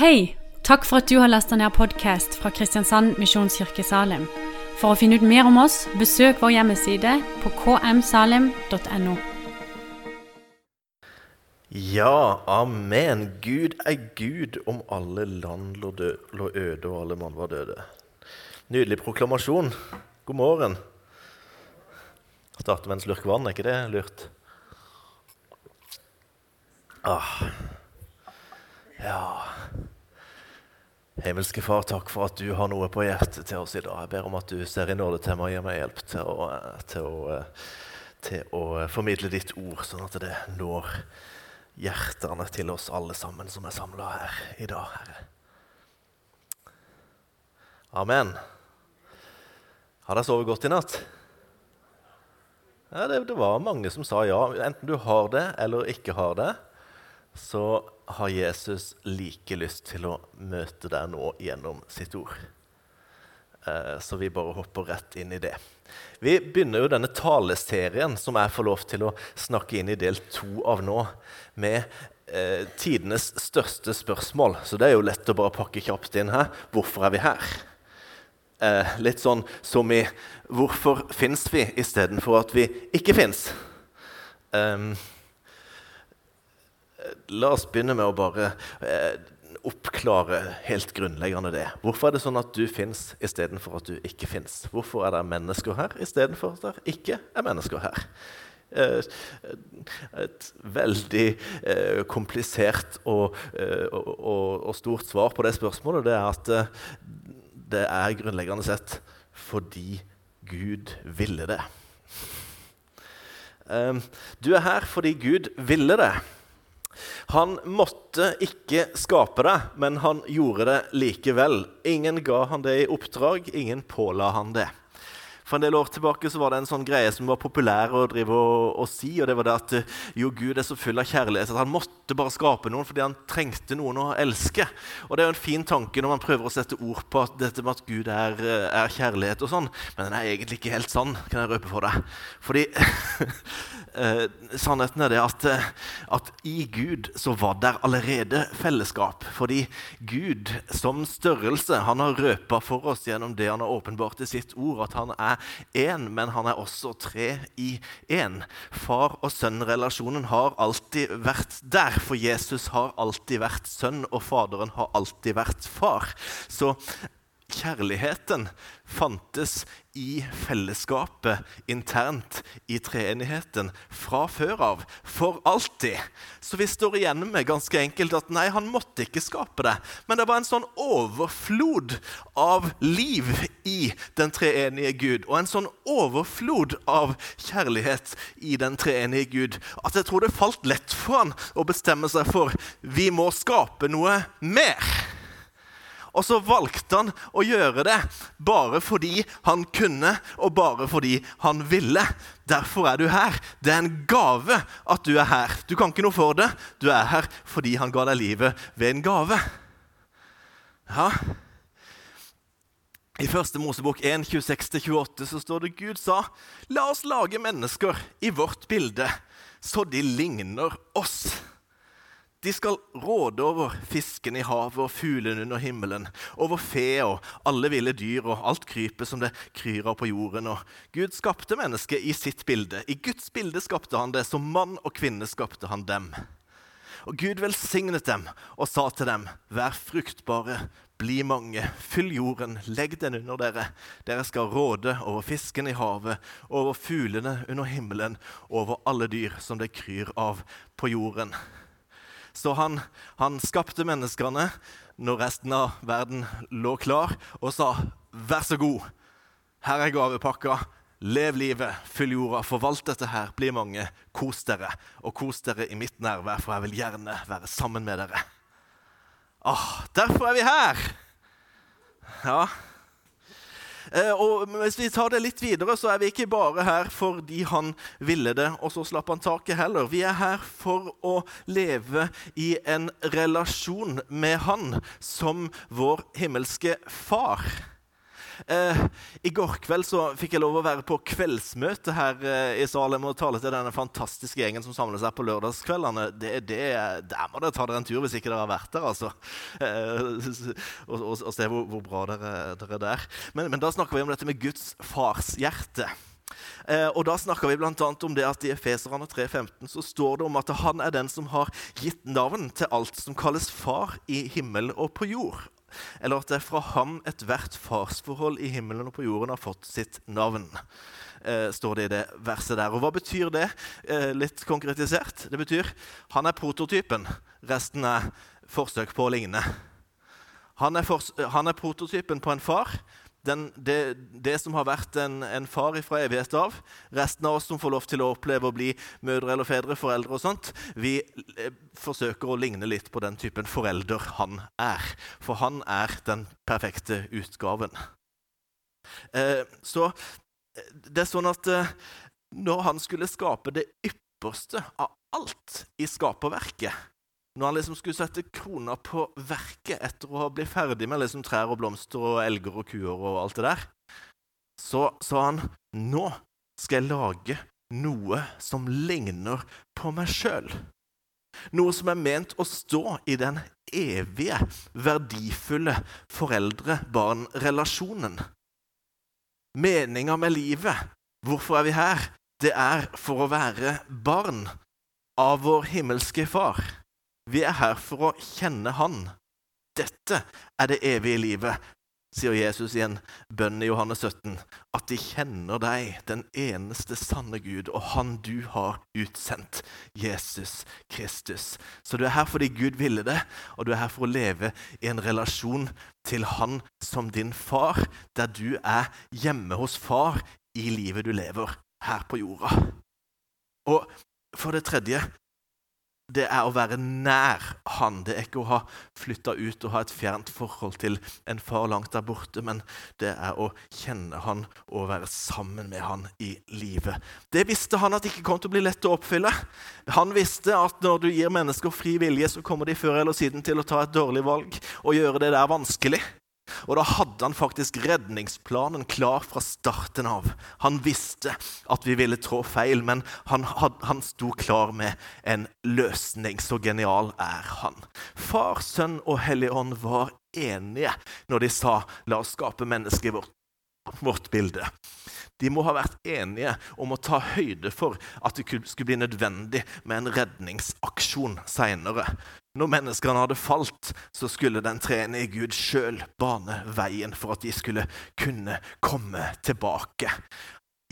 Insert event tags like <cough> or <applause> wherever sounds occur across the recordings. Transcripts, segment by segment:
Hei! Takk for at du har lasta ned podkast fra Kristiansand Misjonskirke Salim. For å finne ut mer om oss, besøk vår hjemmeside på kmsalim.no. Ja, amen. Gud er Gud om alle land lå, lå øde og alle mann var døde. Nydelig proklamasjon. God morgen. Starte med en slurk vann, er ikke det lurt? Ah. Ja Himmelske Far, takk for at du har noe på hjertet til oss i dag. Jeg ber om at du ser i nåde til meg og gir meg hjelp til å, til, å, til å, formidle ditt ord, sånn at det når hjertene til oss alle sammen som er samla her i dag, Herre. Amen. Har dere sovet godt i natt? Ja, det, det var mange som sa ja. Enten du har det eller ikke har det, så har Jesus like lyst til å møte deg nå gjennom sitt ord. Eh, så vi bare hopper rett inn i det. Vi begynner jo denne taleserien som jeg får lov til å snakke inn i del to av nå, med eh, tidenes største spørsmål. Så det er jo lett å bare pakke kjapt inn her. Hvorfor er vi her? Eh, litt sånn som i Hvorfor fins vi istedenfor at vi ikke fins? Um, La oss begynne med å bare eh, oppklare helt grunnleggende det. Hvorfor er det sånn at du fins istedenfor at du ikke fins? Hvorfor er det mennesker her istedenfor at det ikke er mennesker her? Eh, et veldig eh, komplisert og, eh, og, og, og, stort svar på det spørsmålet det er at eh, det er grunnleggende sett fordi Gud ville det. Du er her fordi Gud ville det. Han måtte ikke skape det, men han gjorde det likevel. Ingen ga han det i oppdrag, ingen påla han det. For en del år tilbake så var det en sånn greie som var populær å drive og, og, si, og det var det at jo, Gud er så full av kjærlighet at han måtte bare skape noen fordi han trengte noen å elske. Og Det er jo en fin tanke når man prøver å sette ord på at dette med at Gud er, er kjærlighet og sånn, men den er egentlig ikke helt sann, kan jeg røpe for deg. Fordi <laughs> eh, sannheten er det at, at i Gud så var der allerede fellesskap. Fordi Gud som størrelse, han har røpa for oss gjennom det han har åpenbart i sitt ord, at han er én, men han er også tre i én. Far- og sønn-relasjonen har alltid vært der, for Jesus har alltid vært sønn, og Faderen har alltid vært far. Så kjærligheten fantes i fellesskapet internt i treenigheten fra før av, for alltid. Så vi står igjen med ganske enkelt at nei, han måtte ikke skape det, men det var en sånn overflod av liv i den treenige Gud, og en sånn overflod av kjærlighet i den treenige Gud, at jeg tror det falt lett for han å bestemme seg for vi må skape noe mer. Og så valgte han å gjøre det bare fordi han kunne, og bare fordi han ville. Derfor er du her. Det er en gave at du er her. Du kan ikke noe for det. Du er her fordi han ga deg livet ved en gave. Ja. I første Mosebok 1, 26-28 så står det Gud sa, la oss lage mennesker i vårt bilde, så de ligner oss. De skal råde over fisken i havet og fuglene under himmelen, over fe og alle ville dyr og alt krypet som det kryr av på jorden. Og Gud skapte mennesket i sitt bilde. I Guds bilde skapte han det. Som mann og kvinne skapte han dem. Og Gud velsignet dem og sa til dem, vær fruktbare, bli mange, fyll jorden, legg den under dere. Dere skal råde over fisken i havet, over fuglene under himmelen, over alle dyr som det kryr av på jorden. Så han, han skapte menneskene når resten av verden lå klar, og sa, 'Vær så god, her er gavepakka. Lev livet, fyll jorda, forvalt dette her, bli mange. Kos dere. Og kos dere i mitt nærvær, for jeg vil gjerne være sammen med dere. Åh, derfor er vi her! Ja, og Hvis vi tar det litt videre, så er vi ikke bare her fordi han ville det, og så slapp han taket heller. Vi er her for å leve i en relasjon med han som vår himmelske far. Eh, I går kveld så fikk jeg lov å være på kveldsmøte her eh, i Salem og tale til denne fantastiske gjengen som samles seg på lørdagskveldene. Det, det, der må dere ta dere en tur hvis ikke dere har vært der, altså. Eh, og, og, og, se hvor, hvor bra dere, dere, er der. Men, men da snakker vi om dette med Guds farshjerte. Eh, og Da snakker vi annet om det at i Efeserane 3,15 så står det om at han er den som har gitt navn til alt som kalles far i himmel og på jord. Eller at det er fra ham ethvert farsforhold i himmelen og på jorden har fått sitt navn. Eh, står det i det verset der. Og hva betyr det? Eh, litt konkretisert. Det betyr han er prototypen. Resten er forsøk på å ligne. Han er, han er prototypen på en far den, det, det, som har vært en, en far fra evighet av. Resten av oss som får lov til å oppleve å bli mødre eller fedre, foreldre og sånt, vi eh, forsøker å ligne litt på den typen forelder han er. For han er den perfekte utgaven. Eh, så eh, det er sånn at eh, når han skulle skape det ypperste av alt i skaperverket når han liksom skulle sette krona på verket etter å blitt ferdig med liksom trær og blomster og elger og kuer og alt det der, så sa han nå skal jeg lage noe som ligner på meg sjøl. Noe som er ment å stå i den evige, verdifulle foreldre-barn-relasjonen. Meninga med livet, hvorfor er vi her? Det er for å være barn av vår himmelske Far. Vi er her for å kjenne Han. Dette er det evige livet, sier Jesus i en bønn i Johannes 17. At de kjenner deg, den eneste sanne Gud, og Han du har utsendt, Jesus Kristus. Så du er her fordi Gud ville det, og du er her for å leve i en relasjon til Han som din far, der du er hjemme hos far i livet du lever her på jorda. Og for det tredje det er å være nær han. Det er ikke å ha flytta ut og ha et fjernt forhold til en far langt der borte, men det er å kjenne han og være sammen med han i livet. Det visste han at det ikke kom til å bli lett å oppfylle. Han visste at når du gir mennesker fri vilje, så kommer de før eller siden til å ta et dårlig valg og gjøre det der vanskelig. Og da hadde han faktisk redningsplanen klar fra starten av. Han visste at vi ville trå feil, men han, had, han sto klar med en løsning. Så genial er han. Far, Sønn og Hellig Ånd var enige når de sa 'la oss skape mennesket vårt, vårt bilde'. De må ha vært enige om å ta høyde for at det skulle bli nødvendig med en redningsaksjon seinere. Når menneskene hadde falt, så skulle den treenige Gud sjøl bane veien for at de skulle kunne komme tilbake.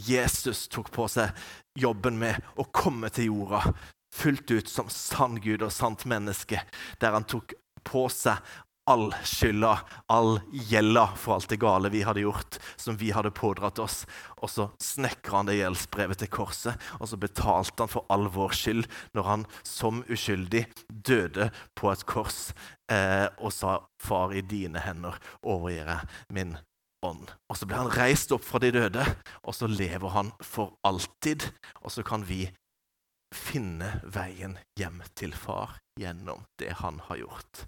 Jesus tok på seg jobben med å komme til jorda fullt ut som sann Gud og sant menneske, der han tok på seg all skylda, all gjelda for alt det gale vi hadde gjort, som vi hadde pådratt oss. Og så snekra han det gjeldsbrevet til korset, og så betalte han for all vår skyld når han som uskyldig døde på et kors eh, og sa, 'Far, i dine hender overgir jeg min ånd'. Og så ble han reist opp fra de døde, og så lever han for alltid. Og så kan vi finne veien hjem til far gjennom det han har gjort.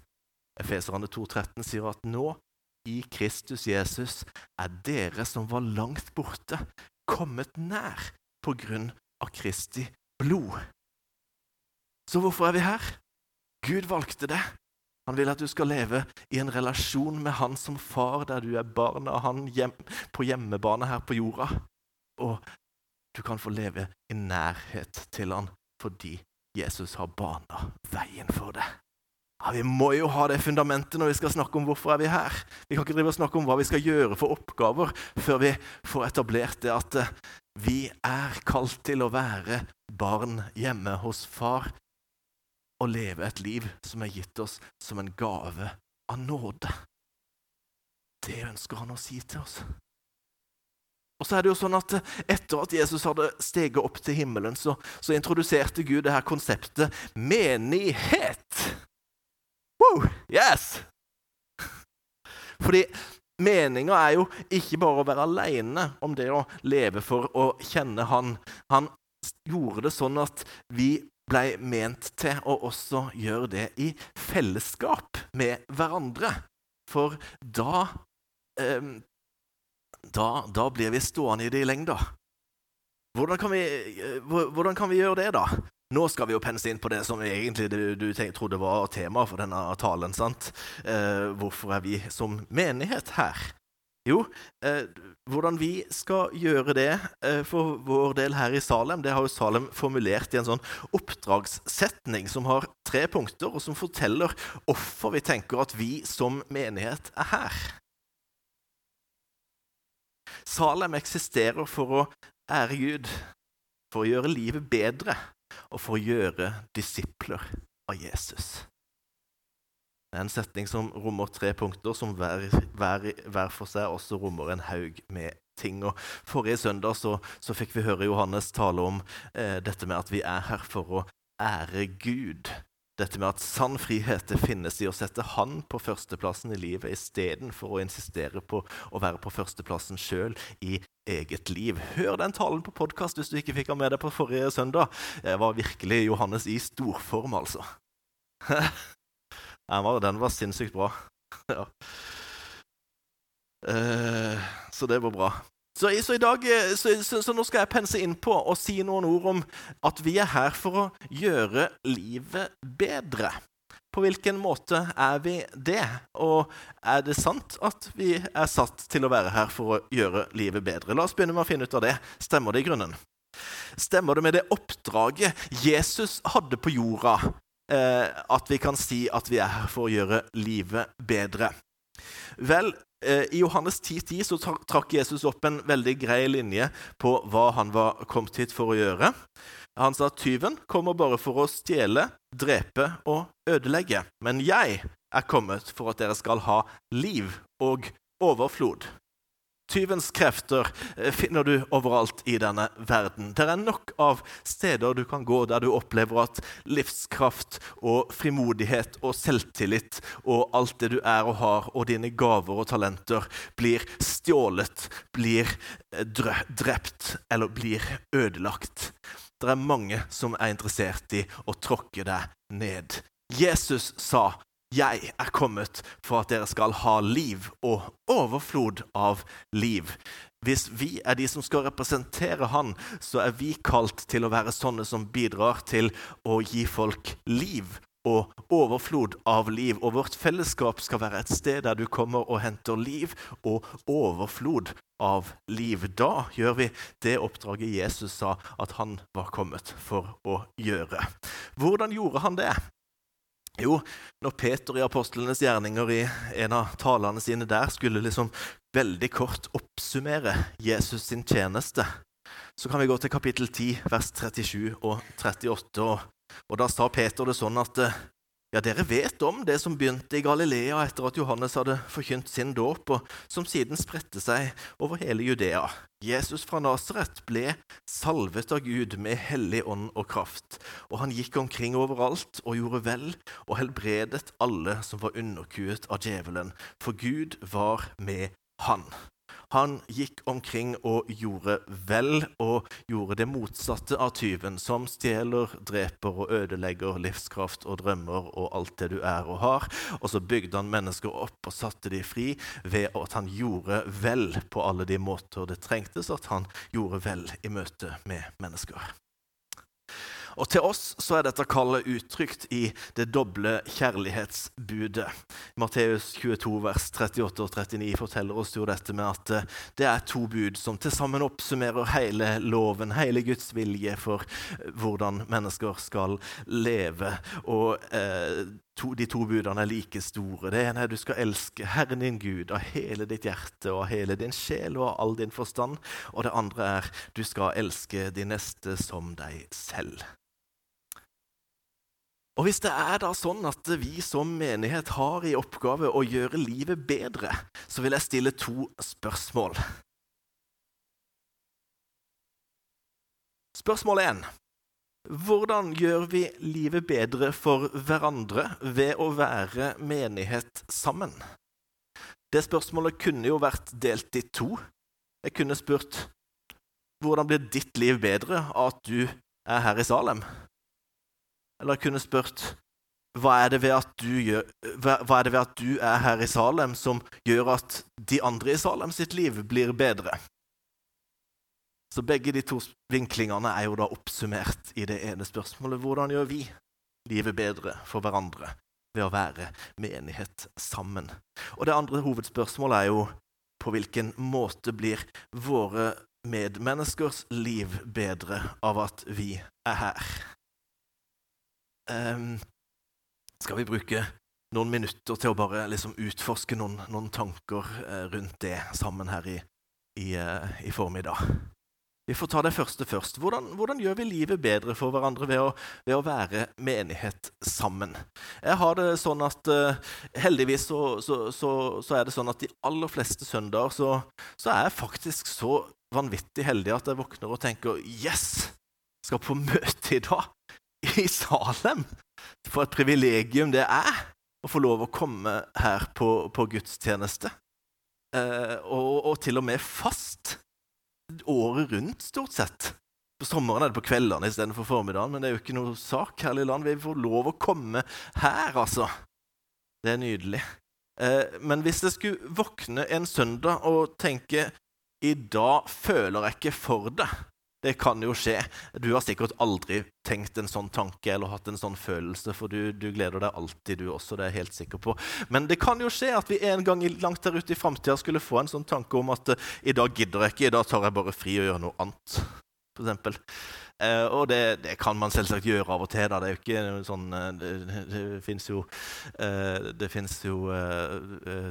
Efeserane 2,13 sier at nå, i Kristus Jesus, er dere som var langt borte, kommet nær på grunn av Kristi blod. Så hvorfor er vi her? Gud valgte det. Han vil at du skal leve i en relasjon med han som far, der du er barn av han hjem, på hjemmebane her på jorda. Og du kan få leve i nærhet til han fordi Jesus har bana veien for det. Ja, Vi må jo ha det fundamentet når vi skal snakke om hvorfor er vi her. Vi kan ikke drive og snakke om hva vi skal gjøre for oppgaver før vi får etablert det at eh, vi er kalt til å være barn hjemme hos far og leve et liv som er gitt oss som en gave av nåde. Det ønsker han å si til oss. Og så er det jo sånn at eh, Etter at Jesus hadde steget opp til himmelen, så, så introduserte Gud det her konseptet menighet. Woo! Yes! Fordi meninga er jo ikke bare å være aleine om det å leve for å kjenne Han. Han gjorde det sånn at vi ble ment til å også gjøre det i fellesskap med hverandre. For da eh, da, da blir vi stående i det i lengda. Hvordan kan, vi, hvordan kan vi gjøre det, da? Nå skal vi jo pense inn på det som egentlig du, du trodde var tema for denne talen. sant? Eh, hvorfor er vi som menighet her? Jo, eh, hvordan vi skal gjøre det eh, for vår del her i Salem, det har jo Salem formulert i en sånn oppdragssetning som har tre punkter, og som forteller hvorfor vi tenker at vi som menighet er her. Salem eksisterer for å ære Gud, for å gjøre livet bedre og for å gjøre disipler av Jesus. Det er en setning som rommer tre punkter, som hver, hver, hver for seg også rommer en haug med ting. Og forrige søndag så, så fikk vi høre Johannes tale om eh, dette med at vi er her for å ære Gud. Dette med at sann frihet det finnes i å sette Han på førsteplassen i livet istedenfor å insistere på å være på førsteplassen sjøl i eget liv. Hør den talen på podkast hvis du ikke fikk den med deg på forrige søndag. Det var virkelig Johannes i storform, altså. <laughs> den var sinnssykt bra. <laughs> ja. uh, så det var bra. Så, så, dag, eh, så, så, nå skal jeg pense inn på og si noen ord om at vi er her for å gjøre livet bedre. På hvilken måte er vi det? Og er det sant at vi er satt til å være her for å gjøre livet bedre? La oss begynne med å finne ut av det. Stemmer det i grunnen? Stemmer det med det oppdraget Jesus hadde på jorda, eh, at vi kan si at vi er her for å gjøre livet bedre? Vel, I Johannes 10,10 10 så trakk Jesus opp en veldig grei linje på hva han var kommet hit for å gjøre. Han sa at tyven kommer bare for å stjele, drepe og ødelegge. Men jeg er kommet for at dere skal ha liv og overflod. Tyvens krefter eh, finner du overalt i denne verden. Det er nok av steder du kan gå der du opplever at livskraft og frimodighet og selvtillit og alt det du er og har, og dine gaver og talenter, blir stjålet, blir eh, drept eller blir ødelagt. Det er mange som er interessert i å tråkke deg ned. Jesus sa 'Jeg er kommet for at dere skal ha liv og overflod av liv'. Hvis vi er de som skal representere Han, så er vi kalt til å være sånne som bidrar til å gi folk liv og overflod av liv. Og vårt fellesskap skal være et sted der du kommer og henter liv og overflod av liv. Da gjør vi det oppdraget Jesus sa at han var kommet for å gjøre. Hvordan gjorde han det? Jo, når Peter i apostlenes gjerninger i en av talene sine der skulle liksom veldig kort oppsummere Jesus sin tjeneste, så kan vi gå til kapittel 10, vers 37 og 38. Og, og da sa Peter det sånn at ja, dere vet om det som begynte i Galilea etter at Johannes hadde forkynt sin dåp, og som siden spredte seg over hele Judea. Jesus fra Nasaret ble salvet av Gud med hellig ånd og kraft, og han gikk omkring overalt og gjorde vel og helbredet alle som var underkuet av djevelen, for Gud var med han. Han gikk omkring og gjorde vel, og gjorde det motsatte av tyven, som stjeler, dreper og ødelegger livskraft og drømmer og alt det du er og har. Og så bygde han mennesker opp og satte de fri ved at han gjorde vel på alle de måter det trengtes at han gjorde vel i møte med mennesker. Og til oss så er dette kallet uttrykt i det doble kjærlighetsbudet. Matteus 22, vers 38 og 39 forteller oss jo dette med at eh, det er to bud som til sammen oppsummerer hele loven, hele Guds vilje for eh, hvordan mennesker skal leve. Og eh, to, de to budene er like store. Det ene er du skal elske Herren din Gud av hele ditt hjerte og av hele din sjel og av all din forstand. Og det andre er du skal elske de neste som deg selv. Og Hvis det er da sånn at vi som menighet har i oppgave å gjøre livet bedre, så vil jeg stille to spørsmål. Spørsmål 1. Hvordan gjør vi livet bedre for hverandre ved å være menighet sammen? Det spørsmålet kunne jo vært delt i to. Jeg kunne spurt hvordan blir ditt liv bedre av at du er her i Salem? Eller jeg kunne spurt hva er, gjør, hva er det ved at du er her i Salem, som gjør at de andre i Salem sitt liv blir bedre? Så begge de to vinklingene er jo da oppsummert i det ene spørsmålet. Hvordan gjør vi livet bedre for hverandre ved å være menighet sammen? Og det andre hovedspørsmålet er jo på hvilken måte blir våre medmenneskers liv bedre av at vi er her? Um, skal vi bruke noen minutter til å bare liksom utforske noen, noen tanker eh, rundt det sammen her i, i, eh, i, formiddag. Vi får ta det første først. Hvordan, hvordan gjør vi livet bedre for hverandre ved å, ved å, være menighet sammen? Jeg har det sånn at uh, Heldigvis så, så, så, så, er det sånn at de aller fleste søndager så, er jeg faktisk så vanvittig heldig at jeg våkner og tenker Yes! Skal på møte i dag! I Salem! For et privilegium det er å få lov å komme her på, på gudstjeneste. Uh, og, og, til og med fast. Året rundt, stort sett. På sommeren er det på kveldene istedenfor formiddagen, men det er jo ikke noe sak her i land. Vi får lov å komme her, altså. Det er nydelig. Eh, men hvis jeg skulle våkne en søndag og tenke i dag føler jeg ikke for det, det kan jo skje. Du har sikkert aldri tenkt en sånn tanke eller hatt en sånn følelse, for du, du gleder deg alltid, du også. Det er jeg helt sikker på. Men det kan jo skje at vi en gang langt der ute i framtida skulle få en sånn tanke om at uh, i dag gidder jeg ikke, i dag tar jeg bare fri og gjør noe annet. For eksempel. Uh, og det, det, kan man selvsagt gjøre av og til. Da. Det er jo ikke sånn uh, Det, det, fins jo, uh, det jo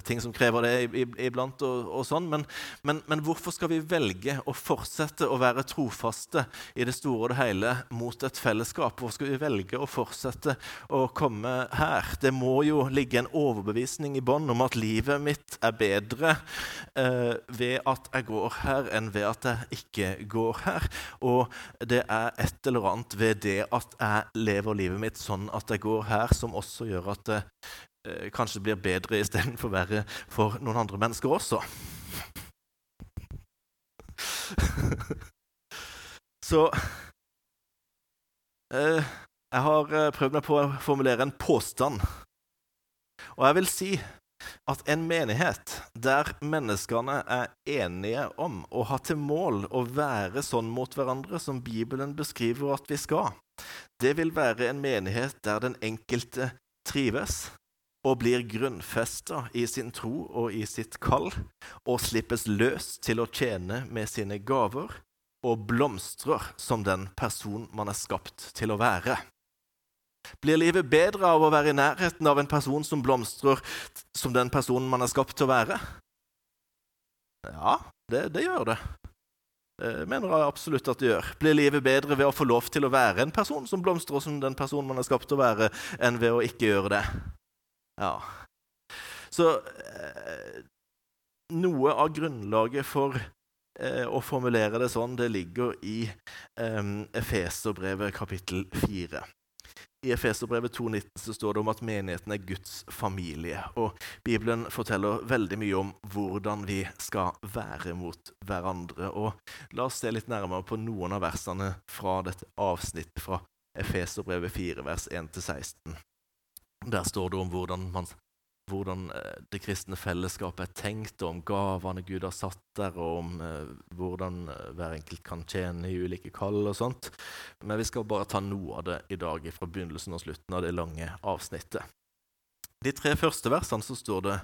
ting som krever det iblant, og, og sånn. Men, men, men, hvorfor skal vi velge å fortsette å være trofaste i det store og det hele mot et fellesskap? Hvorfor skal vi velge å fortsette å komme her? Det må jo ligge en overbevisning i bånn om at livet mitt er bedre ved at jeg går her, enn ved at jeg ikke går her. Og det er er et eller annet ved det at jeg lever livet mitt sånn at jeg går her, som også gjør at det eh, kanskje blir bedre istedenfor verre for noen andre mennesker også. <laughs> Så eh, Jeg har eh, prøvd meg på å formulere en påstand. Og jeg vil si at en menighet der menneskene er enige om å ha til mål å være sånn mot hverandre som Bibelen beskriver at vi skal, det vil være en menighet der den enkelte trives og blir grunnfesta i sin tro og i sitt kall, og slippes løs til å tjene med sine gaver, og blomstrer som den person man er skapt til å være. Blir livet bedre av å være i nærheten av en person som blomstrer som den personen man er skapt til å være? Ja, det, det gjør det. Det mener jeg absolutt at det gjør. Blir livet bedre ved å få lov til å være en person som blomstrer som den personen man er skapt til å være, enn ved å ikke gjøre det? Ja. Så eh, noe av grunnlaget for eh, å formulere det sånn, det ligger i eh, Efeserbrevet kapittel 4. I Efeserbrevet 2,19 står det om at menigheten er Guds familie. Og Bibelen forteller veldig mye om hvordan vi skal være mot hverandre. Og La oss se litt nærmere på noen av versene fra dette avsnittet fra Efeserbrevet 4, vers 1-16. Der står det om hvordan man hvordan eh, det kristne fellesskapet er tenkt, og om gavene Gud har satt der, og om eh, hvordan eh, hver enkelt kan tjene i ulike kall og sånt. Men vi skal bare ta noe av det i dag fra begynnelsen og slutten av det lange avsnittet. De tre første versene så står det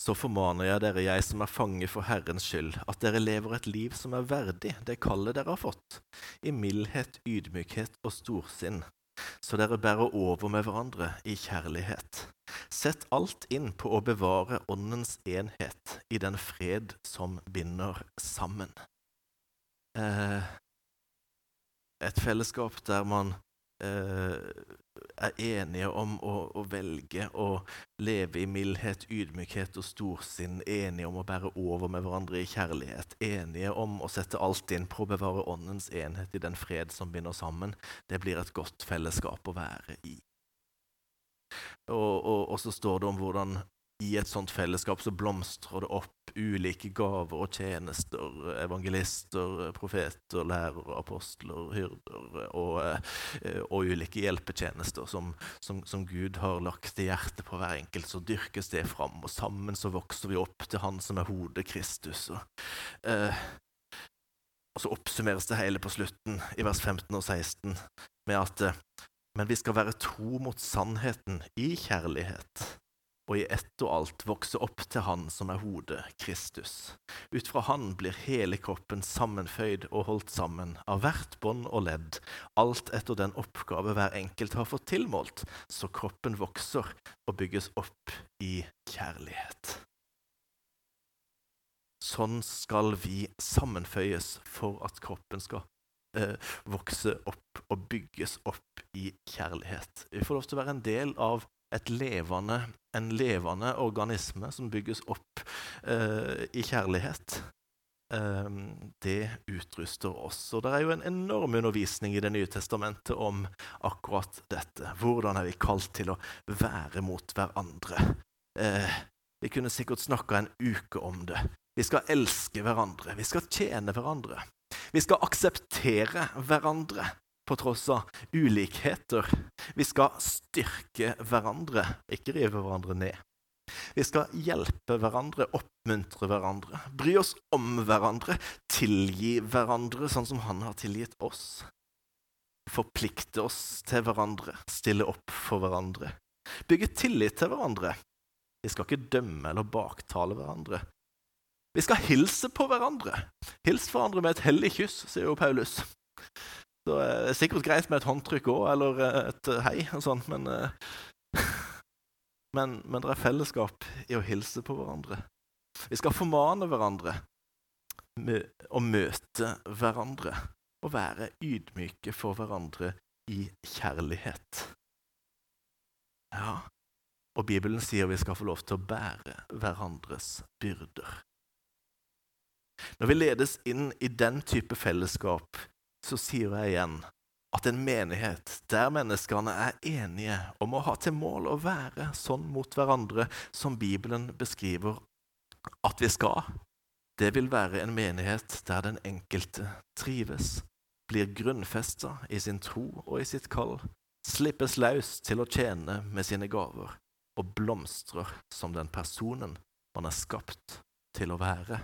så formaner jeg dere, jeg som er fange for Herrens skyld, at dere lever et liv som er verdig det kallet dere har fått, i mildhet, ydmykhet og storsinn, så dere bærer over med hverandre i kjærlighet. Sett alt inn på å bevare åndens enhet i den fred som binder sammen. Eh, et fellesskap der man er enige om å, å, velge å leve i mildhet, ydmykhet og storsinn, enige om å bære over med hverandre i kjærlighet, enige om å sette alt inn på å bevare åndens enhet i den fred som binder sammen, det blir et godt fellesskap å være i. Og, og, og så står det om hvordan i et sånt fellesskap så blomstrer det opp ulike gaver og tjenester. Evangelister, profeter, lærere, apostler, hyrder og, eh, og ulike hjelpetjenester som, som, som, Gud har lagt i hjertet på hver enkelt. Så dyrkes det fram, og sammen så vokser vi opp til Han som er hodet, Kristus. Og, eh, og så oppsummeres det hele på slutten, i vers 15 og 16, med at eh, men vi skal være tro mot sannheten i kjærlighet, og i ett og alt vokse opp til Han som er hodet, Kristus. Ut fra Han blir hele kroppen sammenføyd og holdt sammen av hvert bånd og ledd, alt etter den oppgave hver enkelt har fått tilmålt, så kroppen vokser og bygges opp i kjærlighet. Sånn skal vi sammenføyes for at kroppen skal eh, vokse opp og bygges opp i kjærlighet. Vi får lov til å være en del av levende, en levende organisme som bygges opp eh, i kjærlighet. Eh, det utruster oss. Og Det er jo en enorm undervisning i Det nye testamentet om akkurat dette. Hvordan er vi kalt til å være mot hverandre? Eh, vi kunne sikkert snakka en uke om det. Vi skal elske hverandre. Vi skal tjene hverandre. Vi skal akseptere hverandre på tross av ulikheter. Vi skal styrke hverandre, ikke rive hverandre ned. Vi skal hjelpe hverandre, oppmuntre hverandre, bry oss om hverandre, tilgi hverandre sånn som han har tilgitt oss. Forplikte oss til hverandre, stille opp for hverandre. Bygge tillit til hverandre. Vi skal ikke dømme eller baktale hverandre, vi skal hilse på hverandre. Hils hverandre med et hellig kyss, sier jo Paulus. Så eh, det er sikkert greit med et håndtrykk òg, eller eh, et eh, hei og sånn, men, <laughs> men, men det er fellesskap i å hilse på hverandre. Vi skal formane hverandre og møte hverandre og være ydmyke for hverandre i kjærlighet. Ja, og Bibelen sier vi skal få lov til å bære hverandres byrder. Når vi ledes inn i den type fellesskap, så sier jeg igjen at en menighet der menneskene er enige om å ha til mål å være sånn mot hverandre som Bibelen beskriver at vi skal, det vil være en menighet der den enkelte trives, blir grunnfesta i sin tro og i sitt kall, slippes løs til å tjene med sine gaver og blomstrer som den personen man er skapt til å være.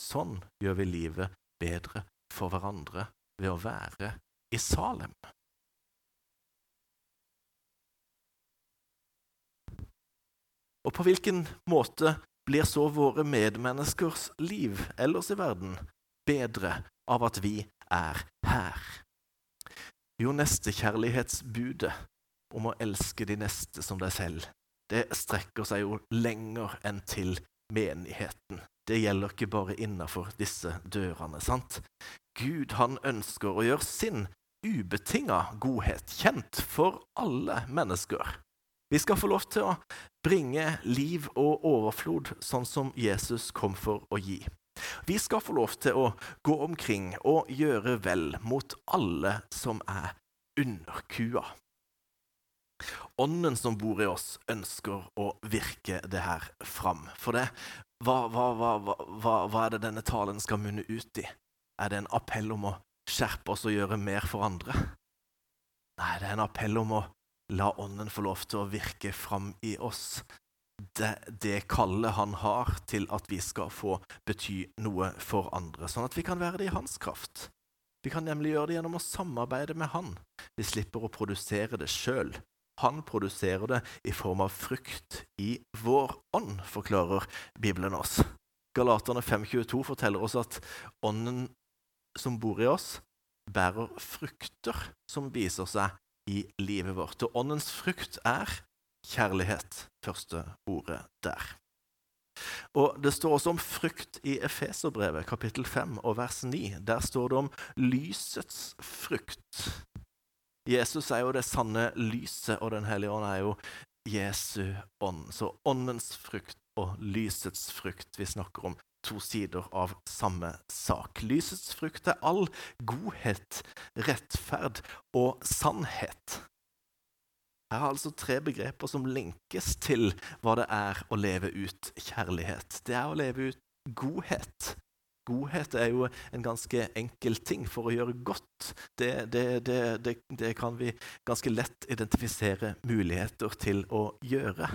Sånn gjør vi livet bedre for hverandre ved å være i Salem. Og på hvilken måte blir så våre medmenneskers liv ellers i verden bedre av at vi er her? Jo, nestekjærlighetsbudet om å elske de neste som deg selv, det strekker seg jo lenger enn til menigheten det gjelder ikke bare innafor disse dørene. sant? Gud han ønsker å gjøre sin ubetinga godhet kjent for alle mennesker. Vi skal få lov til å bringe liv og overflod sånn som Jesus kom for å gi. Vi skal få lov til å gå omkring og gjøre vel mot alle som er underkua. Ånden som bor i oss, ønsker å virke det her fram. For det hva, hva, hva, hva, er det denne talen skal munne ut i? Er det en appell om å skjerpe oss og gjøre mer for andre? Nei, det er en appell om å la Ånden få lov til å virke fram i oss. Det, det kallet han har til at vi skal få bety noe for andre, sånn at vi kan være det i hans kraft. Vi kan nemlig gjøre det gjennom å samarbeide med han. Vi slipper å produsere det sjøl, han produserer det i form av frukt i vår ånd, forklarer Bibelen oss. Galaterne 5.22 forteller oss at ånden som bor i oss, bærer frukter som viser seg i livet vårt. Og åndens frukt er kjærlighet, første ordet der. Og Det står også om frukt i Efeserbrevet, kapittel 5 og vers 9. Der står det om lysets frukt. Jesus er jo det sanne lyset, og Den hellige ånd er jo Jesu ånd. Så åndens frukt og lysets frukt. Vi snakker om to sider av samme sak. Lysets frukt er all godhet, rettferd og sannhet. Her er altså tre begreper som linkes til hva det er å leve ut kjærlighet. Det er å leve ut godhet. Godhet er jo en ganske enkel ting for å gjøre godt. Det, det, det, det, kan vi ganske lett identifisere muligheter til å gjøre.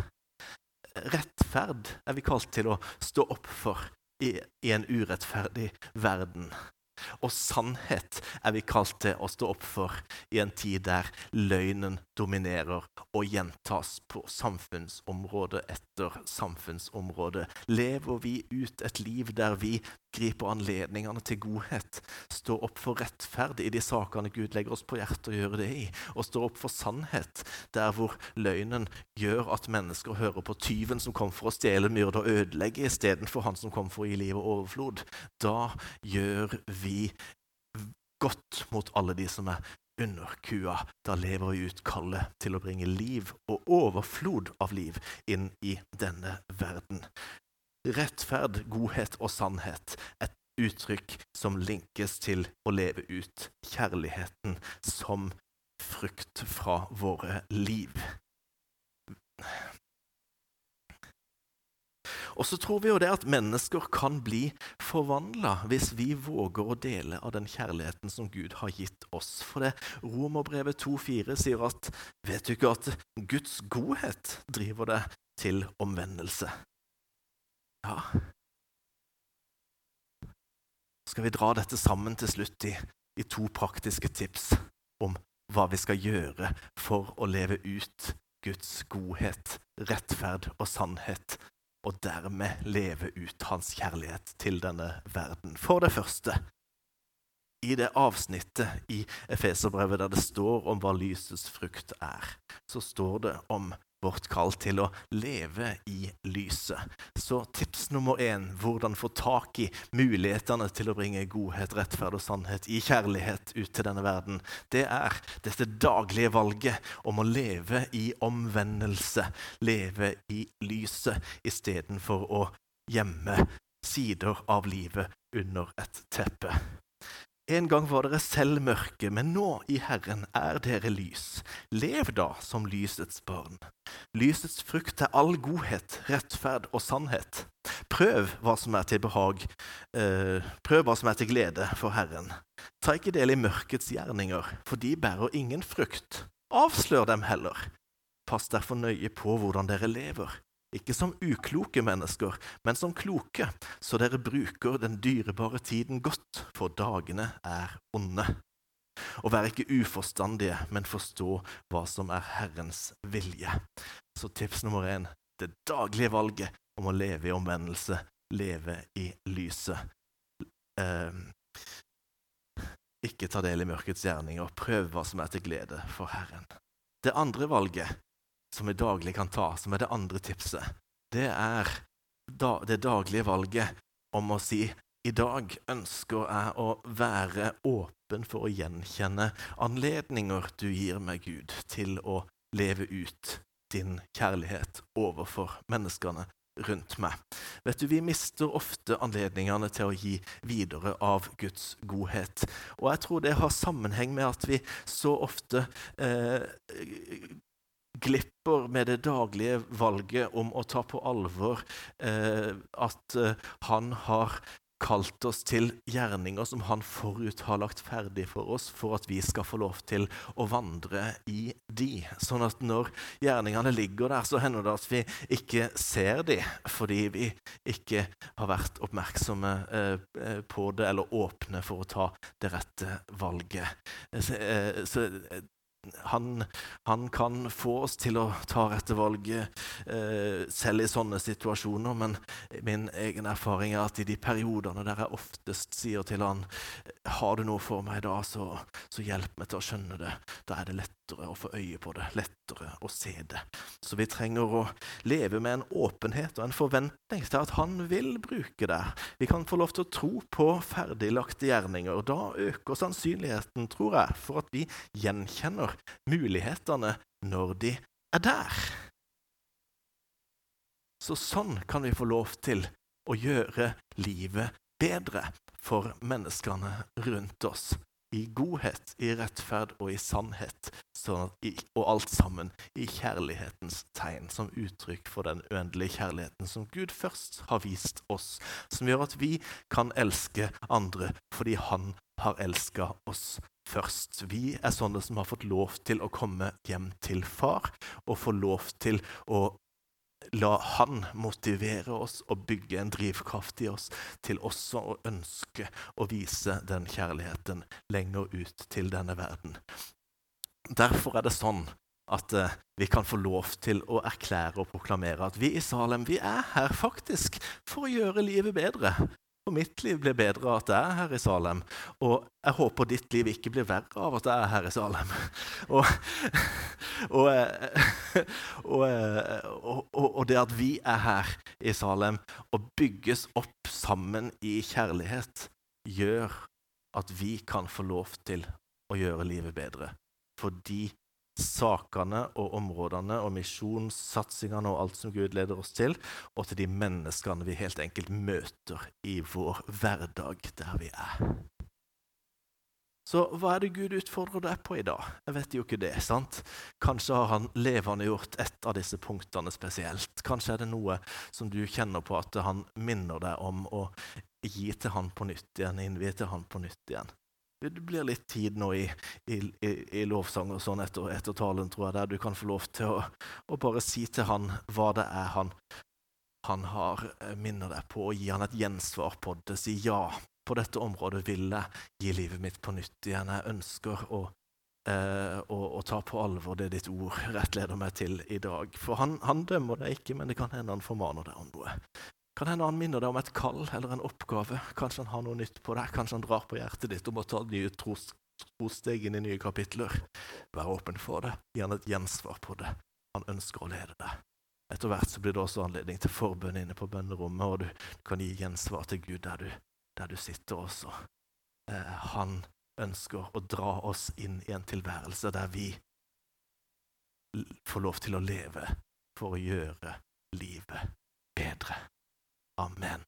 Rettferd er vi kalt til å stå opp for i, en urettferdig verden. Og sannhet er vi kalt til å stå opp for i en tid der løgnen dominerer og gjentas på samfunnsområde etter samfunnsområde. Lever vi ut et liv der vi griper anledningene til godhet, står opp for rettferd i de sakene Gud legger oss på hjertet å gjøre det i, og står opp for sannhet der hvor løgnen gjør at mennesker hører på tyven som kom for å stjele, myrde og ødelegge, istedenfor han som kom for å gi liv og overflod. Da gjør vi godt mot alle de som er under kua. Da lever vi ut kallet til å bringe liv og overflod av liv inn i denne verden. Rettferd, godhet og sannhet. Et uttrykk som linkes til å leve ut kjærligheten som frukt fra våre liv. Og så tror vi jo det at mennesker kan bli forvandla hvis vi våger å dele av den kjærligheten som Gud har gitt oss. For det Romerbrevet 2,4 sier at vet du ikke at Guds godhet driver det til omvendelse? Ja Skal vi dra dette sammen til slutt i, i to praktiske tips om hva vi skal gjøre for å leve ut Guds godhet, rettferd og sannhet, og dermed leve ut hans kjærlighet til denne verden. For det første, i det avsnittet i Efeserbrevet der det står om hva lysets frukt er, så står det om vårt kall til å leve i lyset. Så tips nummer én hvordan få tak i mulighetene til å bringe godhet, rettferd og sannhet i kjærlighet ut til denne verden, det er dette daglige valget om å leve i omvendelse, leve i lyset, istedenfor å gjemme sider av livet under et teppe. En gang var dere selv mørke, men nå i Herren er dere lys. Lev da som lysets barn. Lysets frukt er all godhet, rettferd og sannhet. Prøv hva som er til behag, eh, prøv hva som er til glede for Herren. Ta ikke del i mørkets gjerninger, for de bærer ingen frukt. Avslør dem heller. Pass derfor nøye på hvordan dere lever ikke som ukloke mennesker, men som kloke, så dere bruker den dyrebare tiden godt, for dagene er onde. Og vær ikke uforstandige, men forstå hva som er Herrens vilje. Så tips nummer én det daglige valget om å leve i omvendelse, leve i lyset. Eh, ikke ta del i mørkets gjerninger, prøv hva som er til glede for Herren. Det andre valget som vi daglig kan ta, som er det andre tipset, det er det daglige valget om å si i dag ønsker jeg å være åpen for å gjenkjenne anledninger du gir meg, Gud, til å leve ut din kjærlighet overfor menneskene rundt meg. Vet du, Vi mister ofte anledningene til å gi videre av Guds godhet. Og jeg tror det har sammenheng med at vi så ofte eh, glipper med det daglige valget om å ta på alvor eh, at eh, han har kalt oss til gjerninger som han forut har lagt ferdig for oss, for at vi skal få lov til å vandre i de. Sånn at når gjerningene ligger der, så hender det at vi ikke ser de, fordi vi ikke har vært oppmerksomme eh, på det eller åpne for å ta det rette valget. Eh, så han, han, kan få oss til å ta rette valget eh, selv i sånne situasjoner, men min egen erfaring er at i de periodene der jeg oftest sier til han har du noe for meg da, så, så hjelp meg til å skjønne det. Da er det lettere å få øye på det, lettere å se det. Så vi trenger å leve med en åpenhet og en forventning til at han vil bruke det. Vi kan få lov til å tro på ferdiglagte gjerninger. Da øker sannsynligheten, tror jeg, for at vi gjenkjenner mulighetene når de er der. Så sånn kan vi få lov til å gjøre livet bedre for menneskene rundt oss. I godhet, i rettferd og i sannhet, sånn og alt sammen i kjærlighetens tegn, som uttrykk for den uendelige kjærligheten som Gud først har vist oss, som gjør at vi kan elske andre fordi Han har elska oss først. Vi er sånne som har fått lov til å komme hjem til far og få lov til å la han motivere oss og bygge en drivkraft i oss til også å ønske å vise den kjærligheten lenger ut til denne verden. Derfor er det sånn at uh, vi kan få lov til å erklære og proklamere at vi i Salem vi er her faktisk for å gjøre livet bedre. Og mitt liv blir bedre av at jeg er her i Salem. Og jeg håper ditt liv ikke blir verre av at jeg er her i Salem. <laughs> Og, og, og, og, det at vi er her i Salem og bygges opp sammen i kjærlighet, gjør at vi kan få lov til å gjøre livet bedre. Fordi sakene og områdene og misjonssatsingene og alt som Gud leder oss til, og til de menneskene vi helt enkelt møter i vår hverdag der vi er. Så hva er det Gud utfordrer deg på i dag? Jeg vet jo ikke det. sant? Kanskje har han levende gjort et av disse punktene spesielt. Kanskje er det noe som du kjenner på at han minner deg om å gi til han på nytt igjen, innvie til han på nytt igjen. Det blir litt tid nå i, i, i lovsang og sånn etter, etter, talen, tror jeg, der du kan få lov til å, å bare si til han hva det er han, han har eh, minner deg på, og gi han et gjensvar på det. Si ja, på dette området vil jeg gi livet mitt på nytt igjen. Jeg ønsker å, eh, å, å ta på alvor det ditt ord rettleder meg til i dag. For han, han dømmer deg ikke, men det kan hende han formaner deg om noe. Kan hende han minner deg om et kall eller en oppgave. Kanskje han har noe nytt på deg. Kanskje han drar på hjertet ditt om å ta nye trossteg inn i nye kapitler. Vær åpen for det. Gi han et gjensvar på det. Han ønsker å lede deg. Etter hvert så blir det også anledning til forbønn inne på bønnerommet, og du kan gi gjensvar til Gud der du, der du sitter også. Eh, han ønsker å dra oss inn i en tilværelse der vi får lov til å leve for å gjøre livet bedre. Amen.